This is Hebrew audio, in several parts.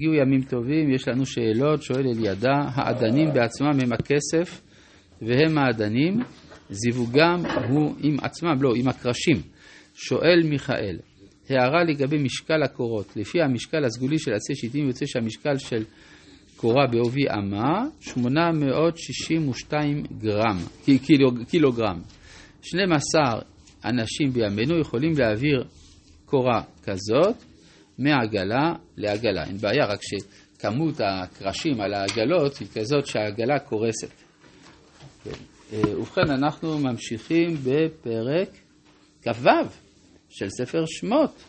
הגיעו ימים טובים, יש לנו שאלות, שואל אלידע, האדנים בעצמם הם הכסף והם האדנים, זיווגם הוא עם עצמם, לא, עם הקרשים. שואל מיכאל, הערה לגבי משקל הקורות, לפי המשקל הסגולי של עצי שיטים יוצא שהמשקל של קורה בעובי אמה 862 גרם, קילו, קילוגרם. 12 אנשים בימינו יכולים להעביר קורה כזאת מעגלה לעגלה. אין בעיה, רק שכמות הקרשים על העגלות היא כזאת שהעגלה קורסת. כן. אה, ובכן, אנחנו ממשיכים בפרק כ"ו של ספר שמות,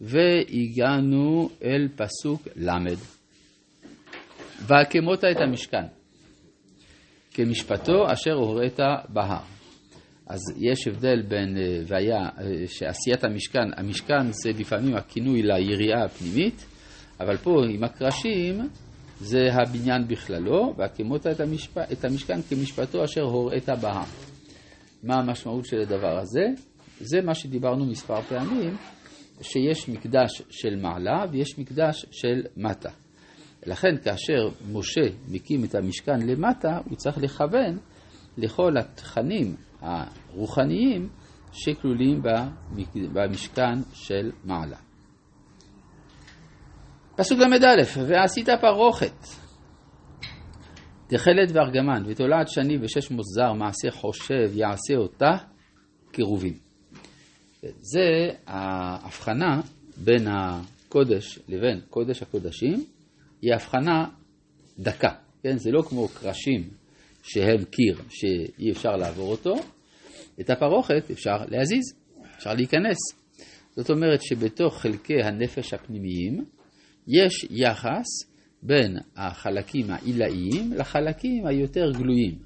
והגענו אל פסוק ל'. והקמות את המשכן, כמשפטו אשר הורית בהר. אז יש הבדל בין אה, והיה, אה, שעשיית המשכן, המשכן זה לפעמים הכינוי ליריעה הפנימית, אבל פה עם הקרשים זה הבניין בכללו, והקמות את, המשפ... את המשכן כמשפטו אשר הוראת בהר. מה המשמעות של הדבר הזה? זה מה שדיברנו מספר פעמים, שיש מקדש של מעלה ויש מקדש של מטה. לכן כאשר משה מקים את המשכן למטה, הוא צריך לכוון לכל התכנים הרוחניים שכלולים במשכן של מעלה. פסוק ל"א, ועשית פרוכת, תכלת וארגמן, ותולעת שני ושש מוזר, מעשה חושב, יעשה אותה קירובים. זה ההבחנה בין הקודש לבין קודש הקודשים, היא הבחנה דקה, כן? זה לא כמו קרשים שהם קיר שאי אפשר לעבור אותו, את הפרוכת אפשר להזיז, אפשר להיכנס. זאת אומרת שבתוך חלקי הנפש הפנימיים יש יחס בין החלקים העילאיים לחלקים היותר גלויים,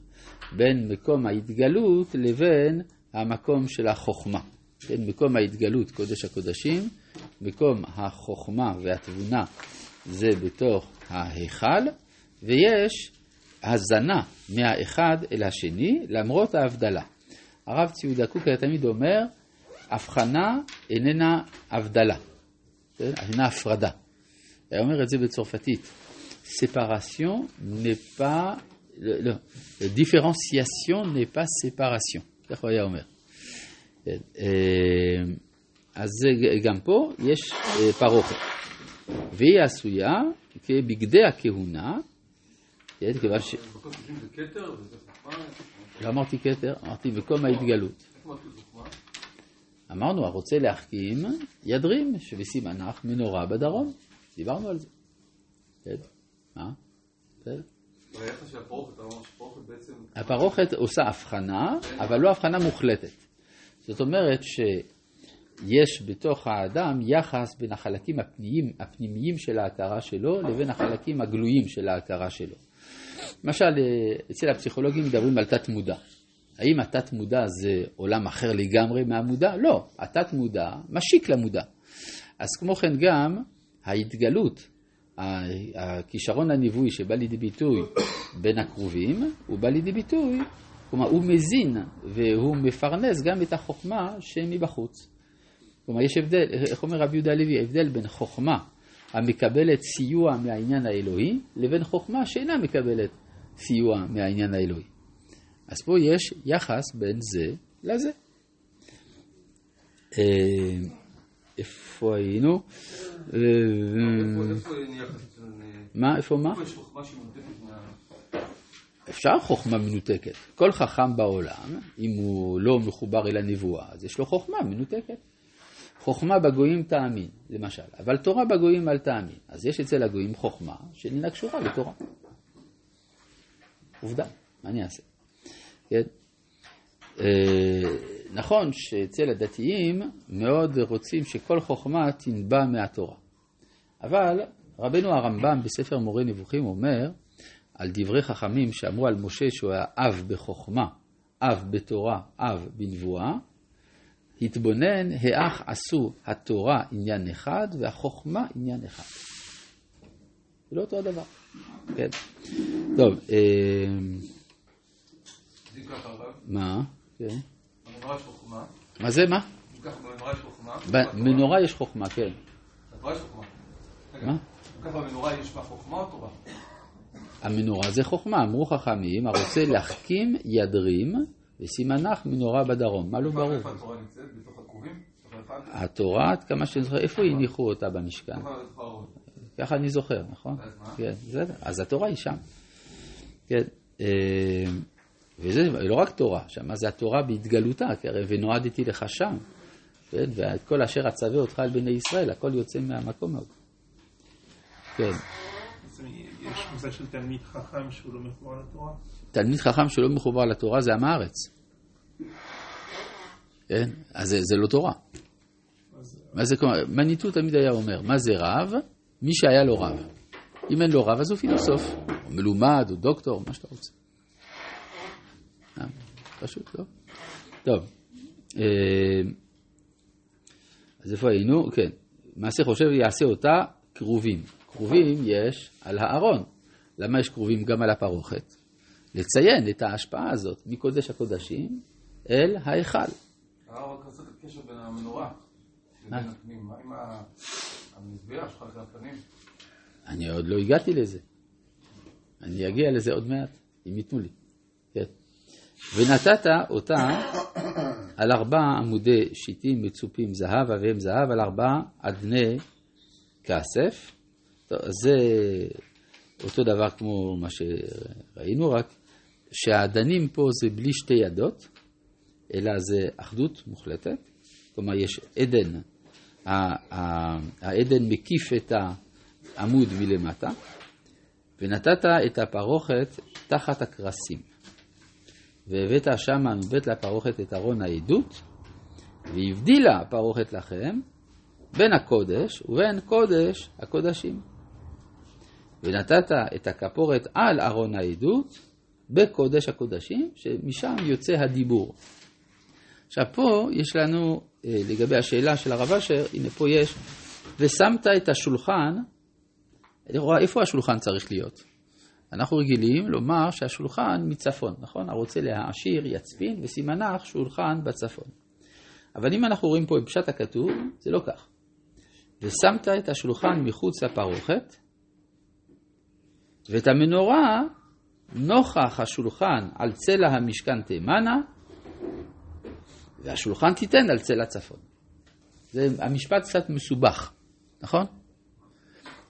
בין מקום ההתגלות לבין המקום של החוכמה. בין מקום ההתגלות, קודש הקודשים, מקום החוכמה והתבונה זה בתוך ההיכל, ויש הזנה מהאחד אל השני למרות ההבדלה. הרב ציודה קוקר תמיד אומר, הבחנה איננה הבדלה, כן? איננה הפרדה. הוא אומר את זה בצרפתית. ספרציון n'est pas, לא, דיפרנציאציון n'est pas séparation, כך הוא היה אומר. כן, אה, אז גם פה יש אה, פרוכת, והיא עשויה כבגדי הכהונה, כן, כיוון ש... לא אמרתי כתר, אמרתי מקום ההתגלות. אמרנו, הרוצה להחכים, ידרים, שבסימנך מנורה בדרום. דיברנו על זה. כן, מה? הפרוכת עושה הבחנה, אבל לא הבחנה מוחלטת. זאת אומרת שיש בתוך האדם יחס בין החלקים הפנימיים של ההכרה שלו לבין החלקים הגלויים של ההכרה שלו. למשל, אצל הפסיכולוגים מדברים על תת מודע. האם התת מודע זה עולם אחר לגמרי מהמודע? לא, התת מודע משיק למודע. אז כמו כן גם ההתגלות, הכישרון הנבואי שבא לידי ביטוי בין הקרובים, הוא בא לידי ביטוי, כלומר הוא מזין והוא מפרנס גם את החוכמה שמבחוץ. כלומר יש הבדל, איך אומר רבי יהודה הלוי, ההבדל בין חוכמה המקבלת סיוע מהעניין האלוהי, לבין חוכמה שאינה מקבלת סיוע מהעניין האלוהי. אז פה יש יחס בין זה לזה. אה, איפה היינו? אה, מה, איפה מה? אפשר חוכמה מנותקת. כל חכם בעולם, אם הוא לא מחובר אל הנבואה, אז יש לו חוכמה מנותקת. חוכמה בגויים תאמין, למשל, אבל תורה בגויים אל תאמין. אז יש אצל הגויים חוכמה שאינה קשורה לתורה. עובדה, מה אני אעשה? כן? אה, נכון שאצל הדתיים מאוד רוצים שכל חוכמה תנבע מהתורה. אבל רבנו הרמב"ם בספר מורה נבוכים אומר על דברי חכמים שאמרו על משה שהוא היה אב בחוכמה, אב בתורה, אב בנבואה, התבונן, האח עשו התורה עניין אחד והחוכמה עניין אחד. זה לא אותו הדבר. כן. טוב, אה, מה? כן. מה זה, מה? במנורה יש חוכמה, כן. מה? ככה במנורה המנורה זה חוכמה, אמרו חכמים, הרוצה להחכים ידרים וסימנך מנורה בדרום. מה לא ברור? איפה התורה נמצאת? בתוך האחד? התורה, עד כמה שאני זוכר, איפה הניחו אותה במשכן? ככה אני זוכר, נכון? אז מה? כן, בסדר. אז התורה היא שם. כן. אה, וזה לא רק תורה, שמה זה התורה בהתגלותה, כי הרי ונועדתי לך שם. כן, ואת כל אשר אצווה אותך על בני ישראל, הכל יוצא מהמקום הזה. כן. יש מושג של תלמיד חכם שהוא לא מחובר לתורה? תלמיד חכם שלא מחובר לתורה זה עם הארץ. כן? אז זה, זה לא תורה. אז מה זה כלומר? מניטו תמיד היה אומר, מה זה רב? מי שהיה לו רב. אם אין לו רב אז הוא פילוסוף, או מלומד, או דוקטור, מה שאתה רוצה. אה, פשוט, לא? טוב. אה, אז איפה היינו? כן. מעשה חושב יעשה אותה כרובים. כרובים יש על הארון. למה יש כרובים גם על הפרוכת? לציין את ההשפעה הזאת מקודש הקודשים אל ההיכל. הרב רק עושה את הקשר בין המנורה. מה עם ה- המזבח שלך של הפנים? אני עוד לא הגעתי לזה. אני אגיע לזה עוד מעט, אם ייתנו לי. כן. ונתת אותה על ארבע עמודי שיטים מצופים זהב, אביהם זהב, על ארבע אדני כסף. טוב, זה אותו דבר כמו מה שראינו, רק שהאדנים פה זה בלי שתי ידות, אלא זה אחדות מוחלטת. כלומר, יש עדן, העדן מקיף את העמוד מלמטה, ונתת את הפרוכת תחת הקרסים. והבאת שמה מבית לפרוכת את ארון העדות, והבדילה הפרוכת לכם בין הקודש ובין קודש הקודשים. ונתת את הכפורת על ארון העדות בקודש הקודשים, שמשם יוצא הדיבור. עכשיו פה יש לנו, אה, לגבי השאלה של הרב אשר, הנה פה יש, ושמת את השולחן, איפה השולחן צריך להיות? אנחנו רגילים לומר שהשולחן מצפון, נכון? הרוצה להעשיר יצפין וסימנך שולחן בצפון. אבל אם אנחנו רואים פה בפשט הכתוב, זה לא כך. ושמת את השולחן מחוץ לפרוכת, ואת המנורה נוכח השולחן על צלע המשכן תימנה, והשולחן תיתן על צלע צפון. זה המשפט קצת מסובך, נכון?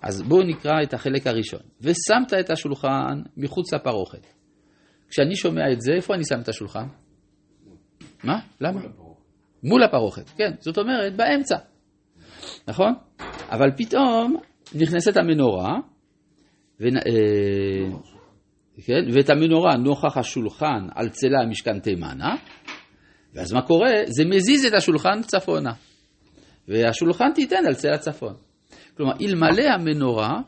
אז בואו נקרא את החלק הראשון. ושמת את השולחן מחוץ לפרוכת. כשאני שומע את זה, איפה אני שם את השולחן? מה? למה? מול הפרוכת, כן. זאת אומרת, באמצע. נכון? אבל פתאום נכנסת המנורה, ו... אה, כן? ואת המנורה נוכח השולחן על צלע המשכן תימנה, ואז מה קורה? זה מזיז את השולחן צפונה. והשולחן תיתן על צלע צפון. כלומר, אלמלא המנורה,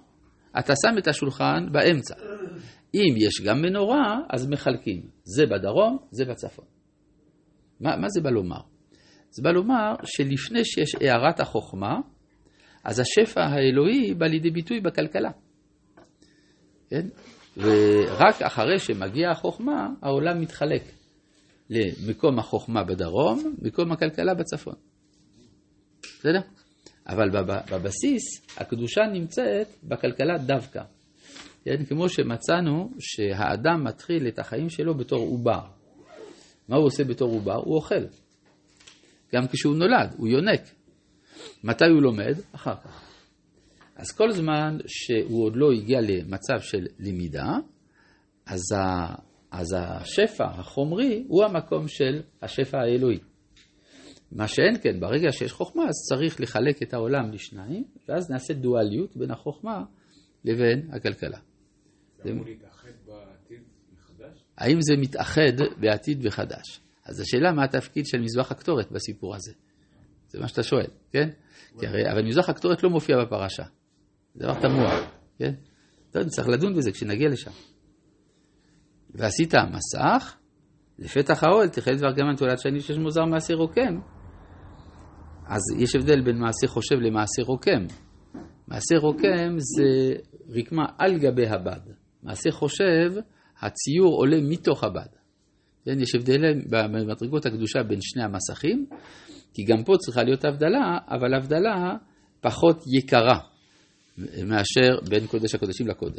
אתה שם את השולחן באמצע. אם יש גם מנורה, אז מחלקים. זה בדרום, זה בצפון. מה, מה זה בא לומר? זה בא לומר שלפני שיש הארת החוכמה, אז השפע האלוהי בא לידי ביטוי בכלכלה. כן? ורק אחרי שמגיעה החוכמה, העולם מתחלק למקום החוכמה בדרום, מקום הכלכלה בצפון. בסדר? אבל בב- בבסיס, הקדושה נמצאת בכלכלה דווקא. כן? כמו שמצאנו שהאדם מתחיל את החיים שלו בתור עובר. מה הוא עושה בתור עובר? הוא אוכל. גם כשהוא נולד, הוא יונק. מתי הוא לומד? אחר כך. אז כל זמן שהוא עוד לא הגיע למצב של למידה, אז, אז השפע החומרי הוא המקום של השפע האלוהי. מה שאין כן, ברגע שיש חוכמה, אז צריך לחלק את העולם לשניים, ואז נעשה דואליות בין החוכמה לבין הכלכלה. זה אמור להתאחד בעתיד מחדש? האם זה מתאחד בעתיד מחדש? אז השאלה מה התפקיד של מזבח הקטורת בסיפור הזה. זה מה שאתה שואל, כן? כי הרי, אבל מזבח הקטורת לא מופיע בפרשה. זה דבר תמוה, כן? טוב, נצטרך לדון בזה כשנגיע לשם. ועשית מסך, לפתח האוהל תחל דבר גמן תולד שני שיש מוזר מעשה רוקם. אז יש הבדל בין מעשה חושב למעשה רוקם. מעשה רוקם זה רקמה על גבי הבד. מעשה חושב, הציור עולה מתוך הבד. כן, יש הבדל במדרגות הקדושה בין שני המסכים, כי גם פה צריכה להיות הבדלה, אבל הבדלה פחות יקרה. מאשר בין קודש הקודשים לקודש.